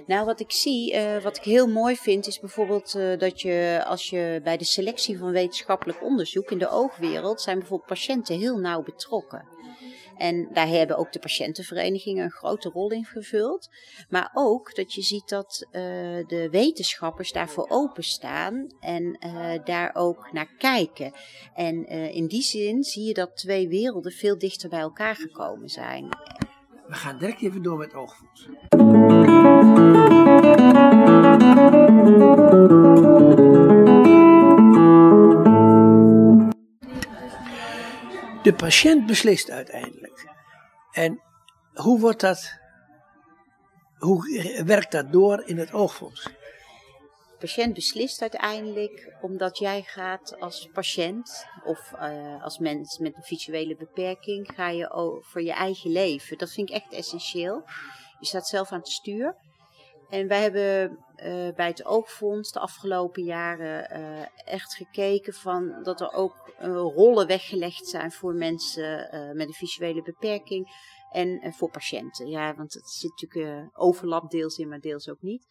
nou, wat ik zie, uh, wat ik heel mooi vind, is bijvoorbeeld uh, dat je als je bij de selectie van wetenschappelijk onderzoek in de oogwereld zijn bijvoorbeeld patiënten heel nauw betrokken. En daar hebben ook de patiëntenverenigingen een grote rol in vervuld. Maar ook dat je ziet dat uh, de wetenschappers daarvoor openstaan en daar ook naar kijken. En in die zin zie je dat twee werelden veel dichter bij elkaar gekomen zijn. We gaan direct even door met oogfonds. De patiënt beslist uiteindelijk. En hoe wordt dat, hoe werkt dat door in het oogfonds? De patiënt beslist uiteindelijk omdat jij gaat als patiënt of uh, als mens met een visuele beperking, ga je voor je eigen leven. Dat vind ik echt essentieel. Je staat zelf aan het stuur. En wij hebben uh, bij het Oogfonds de afgelopen jaren uh, echt gekeken van dat er ook uh, rollen weggelegd zijn voor mensen met een visuele beperking en voor patiënten. Ja, want het zit natuurlijk overlap deels in, maar deels ook niet.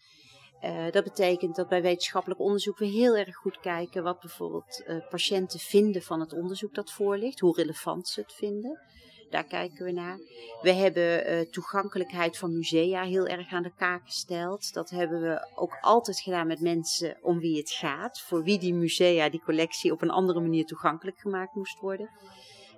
dat betekent dat bij wetenschappelijk onderzoek we heel erg goed kijken wat bijvoorbeeld patiënten vinden van het onderzoek dat voorligt, hoe relevant ze het vinden. Daar kijken we naar. We hebben uh, toegankelijkheid van musea heel erg aan de kaak gesteld. Dat hebben we ook altijd gedaan met mensen om wie het gaat. Voor wie die musea, die collectie op een andere manier toegankelijk gemaakt moest worden.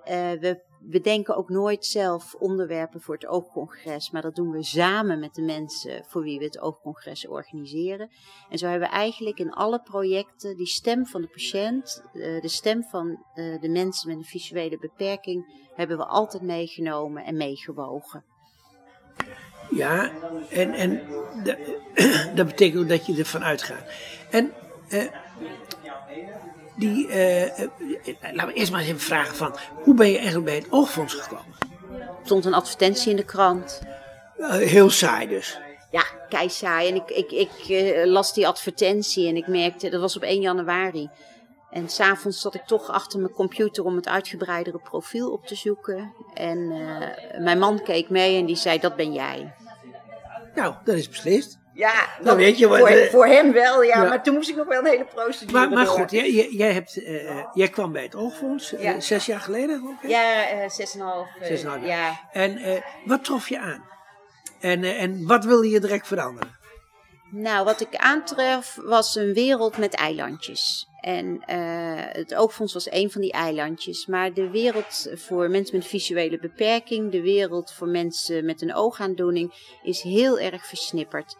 Uh, we bedenken ook nooit zelf onderwerpen voor het oogcongres, maar dat doen we samen met de mensen voor wie we het oogcongres organiseren. En zo hebben we eigenlijk in alle projecten die stem van de patiënt, uh, de stem van uh, de mensen met een visuele beperking, hebben we altijd meegenomen en meegewogen. Ja, en, en dat betekent ook dat je ervan uitgaat. En die, uh, laten we eerst maar eens even vragen van, hoe ben je eigenlijk bij het oogfonds gekomen? Er stond een advertentie in de krant. Uh, heel saai dus. Ja, kei saai. En ik, ik, ik uh, las die advertentie en ik merkte, dat was op 1 januari. En s'avonds zat ik toch achter mijn computer om het uitgebreidere profiel op te zoeken. En mijn man keek mee en die zei, dat ben jij. Nou, dat is beslist. Ja, dan weet je wat, voor, uh, voor, hem wel, ja, Maar toen moest ik nog wel een hele procedure Maar, maar goed, jij, jij, hebt, uh, jij kwam bij het Oogfonds uh, ja. zes jaar geleden? Okay? Ja, zes en een half. Zes en half ja. En wat trof je aan? En, en wat wilde je direct veranderen? Nou, wat ik aantref was een wereld met eilandjes. En het Oogfonds was een van die eilandjes. Maar de wereld voor mensen met visuele beperking, de wereld voor mensen met een oogaandoening, is heel erg versnipperd.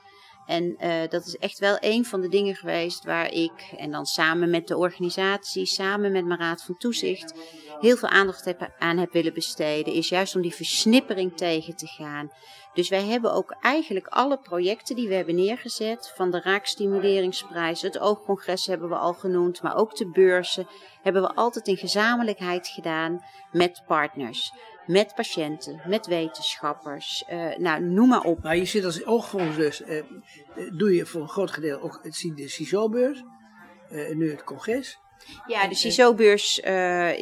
En uh, dat is echt wel een van de dingen geweest waar ik, en dan samen met de organisatie, samen met mijn raad van toezicht, heel veel aandacht aan heb willen besteden. Is juist om die versnippering tegen te gaan. Dus wij hebben ook eigenlijk alle projecten die we hebben neergezet, van de Raakstimuleringsprijs, het Oogcongres hebben we al genoemd, maar ook de beurzen, hebben we altijd in gezamenlijkheid gedaan met partners met patiënten, met wetenschappers, uh, nou noem maar op. Maar je zit als oogfonds dus, uh, doe je voor een groot gedeelte ook de CISO-beurs, uh, nu het congres. Ja, de CISO-beurs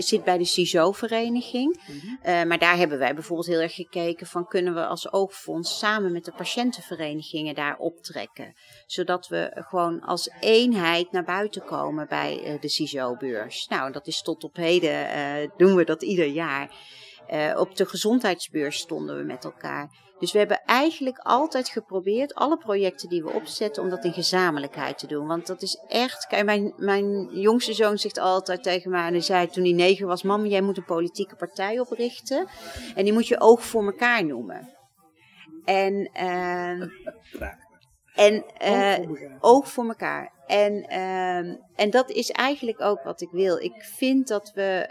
zit bij de CISO-vereniging. Mhm. maar daar hebben wij bijvoorbeeld heel erg gekeken van kunnen we als oogfonds samen met de patiëntenverenigingen daar optrekken. Zodat we gewoon als eenheid naar buiten komen bij de CISO-beurs. Nou, dat is tot op heden, doen we dat ieder jaar. Uh, op de gezondheidsbeurs stonden we met elkaar. Dus we hebben eigenlijk altijd geprobeerd, alle projecten die we opzetten, om dat in gezamenlijkheid te doen. Want dat is echt. Kijk, mijn, mijn jongste zoon zegt altijd tegen mij, en hij zei toen hij negen was: Mam, jij moet een politieke partij oprichten. En die moet je oog voor elkaar noemen. En. Uh, en uh, oog voor elkaar. En, uh, en dat is eigenlijk ook wat ik wil. Ik vind dat we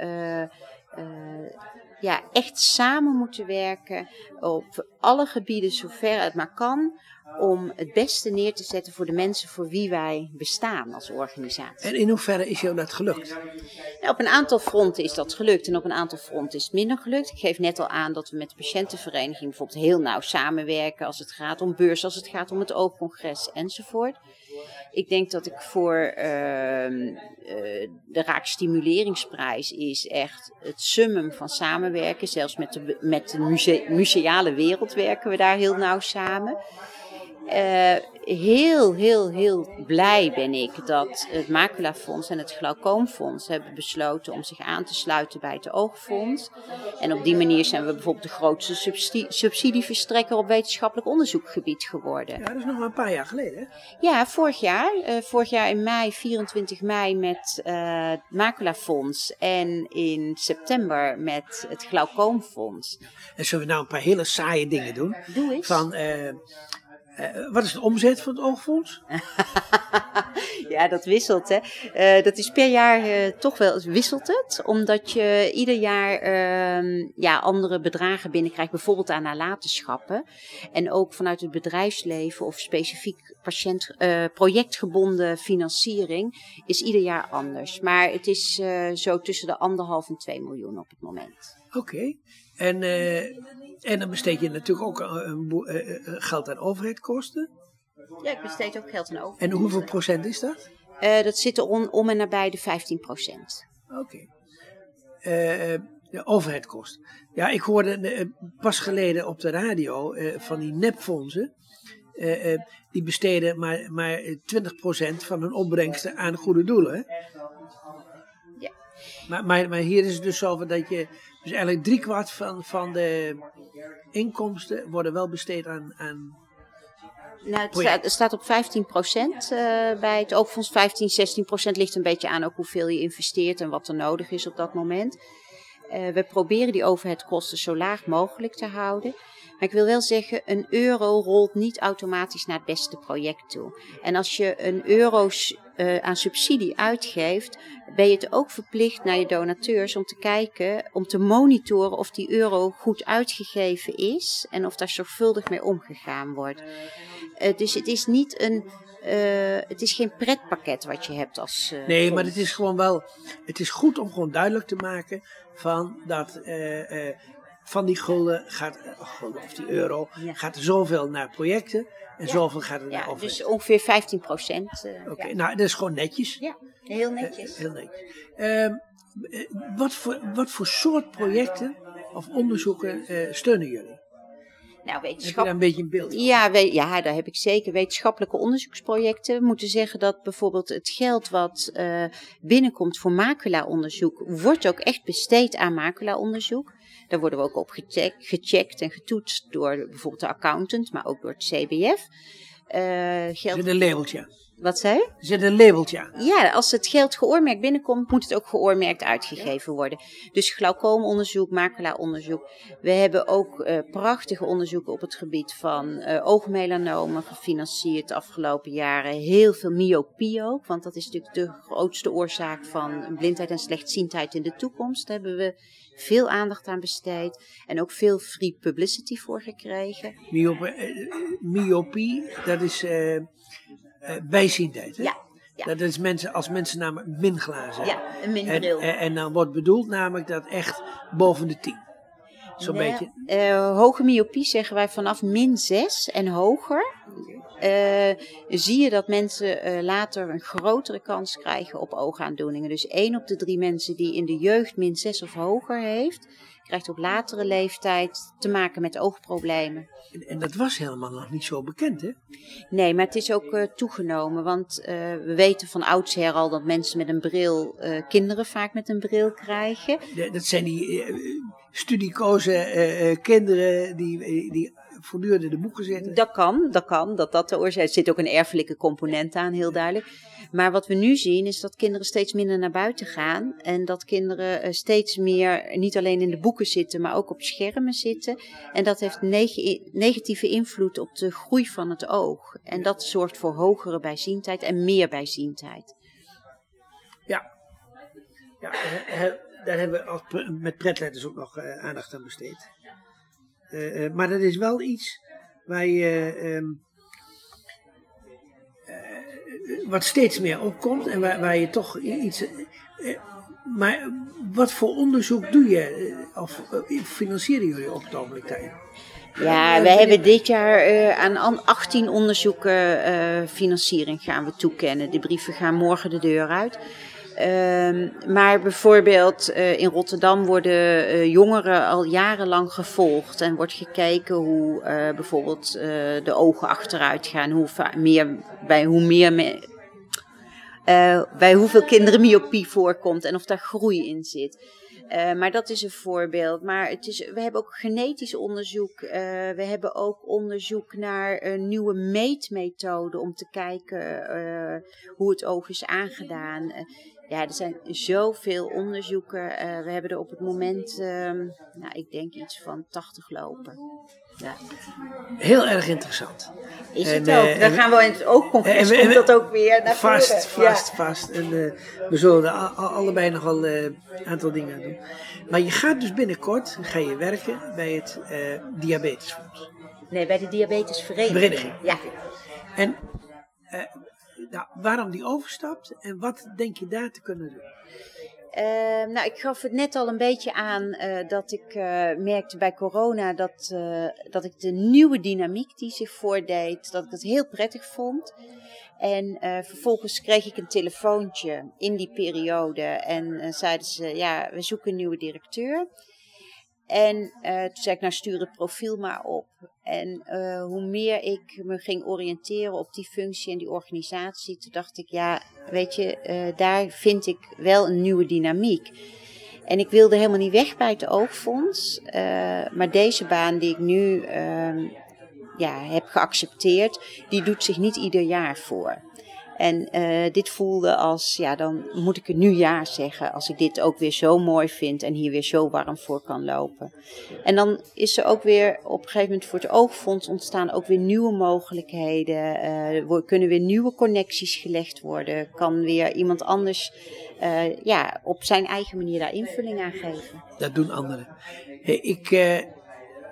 ja, echt samen moeten werken op alle gebieden zover het maar kan. Om het beste neer te zetten voor de mensen voor wie wij bestaan als organisatie. En in hoeverre is jou dat gelukt? Nou, op een aantal fronten is dat gelukt en op een aantal fronten is het minder gelukt. Ik geef net al aan dat we met de patiëntenvereniging bijvoorbeeld heel nauw samenwerken als het gaat om beurs, als het gaat om het oogcongres enzovoort. Ik denk dat ik voor uh, de Raakstimuleringsprijs is echt het summum van samenwerken. Zelfs met de, met de museale wereld werken we daar heel nauw samen. Uh, heel, heel, heel blij ben ik dat het Maculafonds en het Glaucoomfonds hebben besloten om zich aan te sluiten bij het Oogfonds. En op die manier zijn we bijvoorbeeld de grootste subsidieverstrekker op wetenschappelijk onderzoekgebied geworden. Ja, dat is nog maar een paar jaar geleden. Hè? Ja, vorig jaar. Uh, vorig jaar in mei, 24 mei met uh, het Maculafonds en in september met het Glaucoomfonds. En zullen we nou een paar hele saaie dingen doen? Doe eens. Van... Uh, uh, wat is de omzet van het oogfonds? ja, dat wisselt. Hè. Uh, dat is per jaar uh, toch wel wisselt het. Omdat je ieder jaar ehm, ja, andere bedragen binnenkrijgt. Bijvoorbeeld aan nalatenschappen. En ook vanuit het bedrijfsleven of specifiek patiënt, projectgebonden financiering is ieder jaar anders. Maar het is zo tussen de anderhalf en twee miljoen op het moment. Oké. En en dan besteed je natuurlijk ook een uh, geld aan overheidkosten. Ja, ik besteed ook geld aan overheid. En hoeveel procent is dat? Uh, dat zit er om, om en nabij de 15 procent. Oké. Okay. de overheidkosten. Ja, ik hoorde pas geleden op de radio van die nepfondsen. die besteden maar, maar 20% van hun opbrengsten aan goede doelen. Ja. Maar, maar, maar hier is het dus zo dat je dus eigenlijk driekwart van, van de inkomsten worden wel besteed aan. aan nou, het, staat, het staat op 15 procent uh, bij het oogfonds. 15, 16 procent ligt een beetje aan ook hoeveel je investeert en wat er nodig is op dat moment. Uh, we proberen die overheidkosten zo laag mogelijk te houden. Maar ik wil wel zeggen, een euro rolt niet automatisch naar het beste project toe. En als je een euro uh, aan subsidie uitgeeft, ben je het ook verplicht naar je donateurs om te kijken, om te monitoren of die euro goed uitgegeven is en of daar zorgvuldig mee omgegaan wordt. Uh, dus het is niet een. Uh, het is geen pretpakket wat je hebt als. nee, maar het is gewoon wel. Het is goed om gewoon duidelijk te maken van dat van die gulden gaat, gulden of die euro, gaat er zoveel naar projecten en ja. zoveel gaat er ja, naar over. Dus ongeveer 15 procent. Uh, Oké, okay, nou dat is gewoon netjes. Ja, heel netjes. Uh, heel netjes. Uh, wat, voor, wat voor soort projecten of onderzoeken steunen jullie? Nou, wetenschap... Heb je daar een beetje een beeld van? Ja, we, ja, daar heb ik zeker. Wetenschappelijke onderzoeksprojecten. We moeten zeggen dat bijvoorbeeld het geld wat uh, binnenkomt voor maculaonderzoek, wordt ook echt besteed aan maculaonderzoek. Daar worden we ook op gecheckt, gecheckt en getoetst door bijvoorbeeld de accountant, maar ook door het CBF. Uh, geld... Met een labeltje. Wat zei je? Er zit een labeltje. Ja, als het geld geoormerkt binnenkomt, moet het ook geoormerkt uitgegeven worden. Dus glaucoomonderzoek, macula-onderzoek. We hebben ook uh, prachtige onderzoeken op het gebied van uh, oogmelanomen gefinancierd de afgelopen jaren. Heel veel myopie ook, want dat is natuurlijk de grootste oorzaak van blindheid en slechtziendheid in de toekomst. Daar hebben we veel aandacht aan besteed en ook veel free publicity voor gekregen. Myopie, uh, myopie dat is uh, bijziendheid. Hè? Ja, ja. Dat is mensen, als mensen namelijk minglazen Ja, een minbril. En, en, en, dan wordt bedoeld namelijk dat echt boven de 10. Zo'n Nee, beetje. eh, hoge myopie zeggen wij vanaf min 6 en hoger. eh, zie je dat mensen eh, later een grotere kans krijgen op oogaandoeningen. Dus 1 op de 3 mensen die in de jeugd min 6 of hoger heeft, krijgt op latere leeftijd te maken met oogproblemen. En, en dat was helemaal nog niet zo bekend, hè? Nee, maar het is ook eh, toegenomen. Want eh, we weten van oudsher al dat mensen met een bril, eh, kinderen vaak met een bril krijgen. De- dat zijn die studiekoze eh, kinderen die, die voortdurend in de boeken zitten. Dat kan, dat kan. Dat dat de oorzaak Er zit ook een erfelijke component aan, heel duidelijk. Maar wat we nu zien is dat kinderen steeds minder naar buiten gaan. En dat kinderen eh, steeds meer niet alleen in de boeken zitten, maar ook op schermen zitten. En dat heeft neg- negatieve invloed op de groei van het oog. En dat zorgt voor hogere bijziendheid en meer bijziendheid. Ja. ja daar hebben we met pretletters ook nog eh, aandacht aan besteed. Eh, eh, maar dat is wel iets waar je, ehm, eh, wat steeds meer opkomt en waar, waar je toch iets. maar wat voor onderzoek doe je? Of financieren jullie op het ogenblik daarin? Ja, we hebben dit jaar aan an- 18 onderzoeken financiering gaan we toekennen. De brieven gaan morgen de deur uit. Ehm, maar bijvoorbeeld eh, in Rotterdam worden eh, jongeren al jarenlang gevolgd en wordt gekeken hoe eh, bijvoorbeeld de ogen achteruit gaan, hoe, meer, bij hoe meer me- bij hoeveel kinderen myopie voorkomt en of daar groei in zit. Maar dat is een voorbeeld. Maar het is, we hebben ook genetisch onderzoek. we hebben ook onderzoek naar nieuwe meetmethode om te kijken hoe het oog is aangedaan. Ja, er zijn zoveel onderzoeken. Eh, we hebben er op het moment, ehm, nou, ik denk iets van 80 lopen. Ja. Heel erg interessant. Is En, het ook? eh, Dan gaan we het oogcongres, en dat ook weer naar Vast, voren. vast, vast. En eh, we zullen er al- al- allebei nog wel een aantal dingen aan doen. Maar je gaat dus binnenkort ga je werken bij het eh, Diabetesfonds. Nee, bij de diabetesvereniging. Vereniging. Ja. En nou, waarom die overstapt en wat denk je daar te kunnen doen? Eh, nou, ik gaf het net al een beetje aan eh, dat ik eh, merkte bij corona dat, eh, dat ik de nieuwe dynamiek die zich voordeed, dat ik het heel prettig vond. En vervolgens kreeg ik een telefoontje in die periode en zeiden ze, ja, we zoeken een nieuwe directeur. En toen zei ik, nou stuur het profiel maar op. En eh, hoe meer ik me ging oriënteren op die functie en die organisatie, toen dacht ik, ja, weet je, eh, daar vind ik wel een nieuwe dynamiek. En ik wilde helemaal niet weg bij het oogfonds. eh, maar deze baan die ik nu ehm, ja, heb geaccepteerd, die doet zich niet ieder jaar voor. En eh, dit voelde als, ja, dan moet ik het nu ja zeggen. Als ik dit ook weer zo mooi vind en hier weer zo warm voor kan lopen. En dan is er ook weer op een gegeven moment voor het oogfonds ontstaan ook weer nieuwe mogelijkheden. Eh, kunnen weer nieuwe connecties gelegd worden. Kan weer iemand anders eh, ja, op zijn eigen manier daar invulling aan geven. Dat doen anderen. Hey, ik,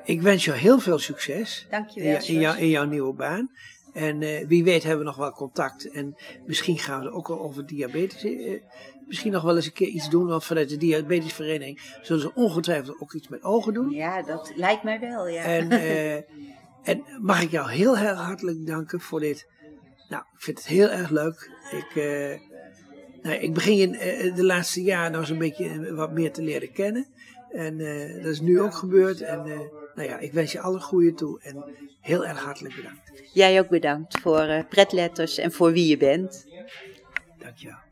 ik wens jou heel veel succes Dankjewel, in, jou- in, jou- in jouw nieuwe baan. En eh, wie weet hebben we nog wel contact. En misschien gaan we ook wel over diabetes. eh, misschien nog wel eens een keer iets doen. Want vanuit de diabetesvereniging zullen ze ongetwijfeld ook iets met ogen doen. Ja, dat lijkt mij wel, ja. En, eh, en mag ik jou heel erg hartelijk danken voor dit. Nou, ik vind het heel erg leuk. Ik, eh, nou, ik begin je eh, de laatste jaren eens een beetje eh, wat meer te leren kennen. En eh, dat is nu ook gebeurd. En eh, nou ja, ik wens je alle goede toe. En heel erg hartelijk bedankt. Jij ook bedankt voor eh, pretletters en voor wie je bent. Dankjewel.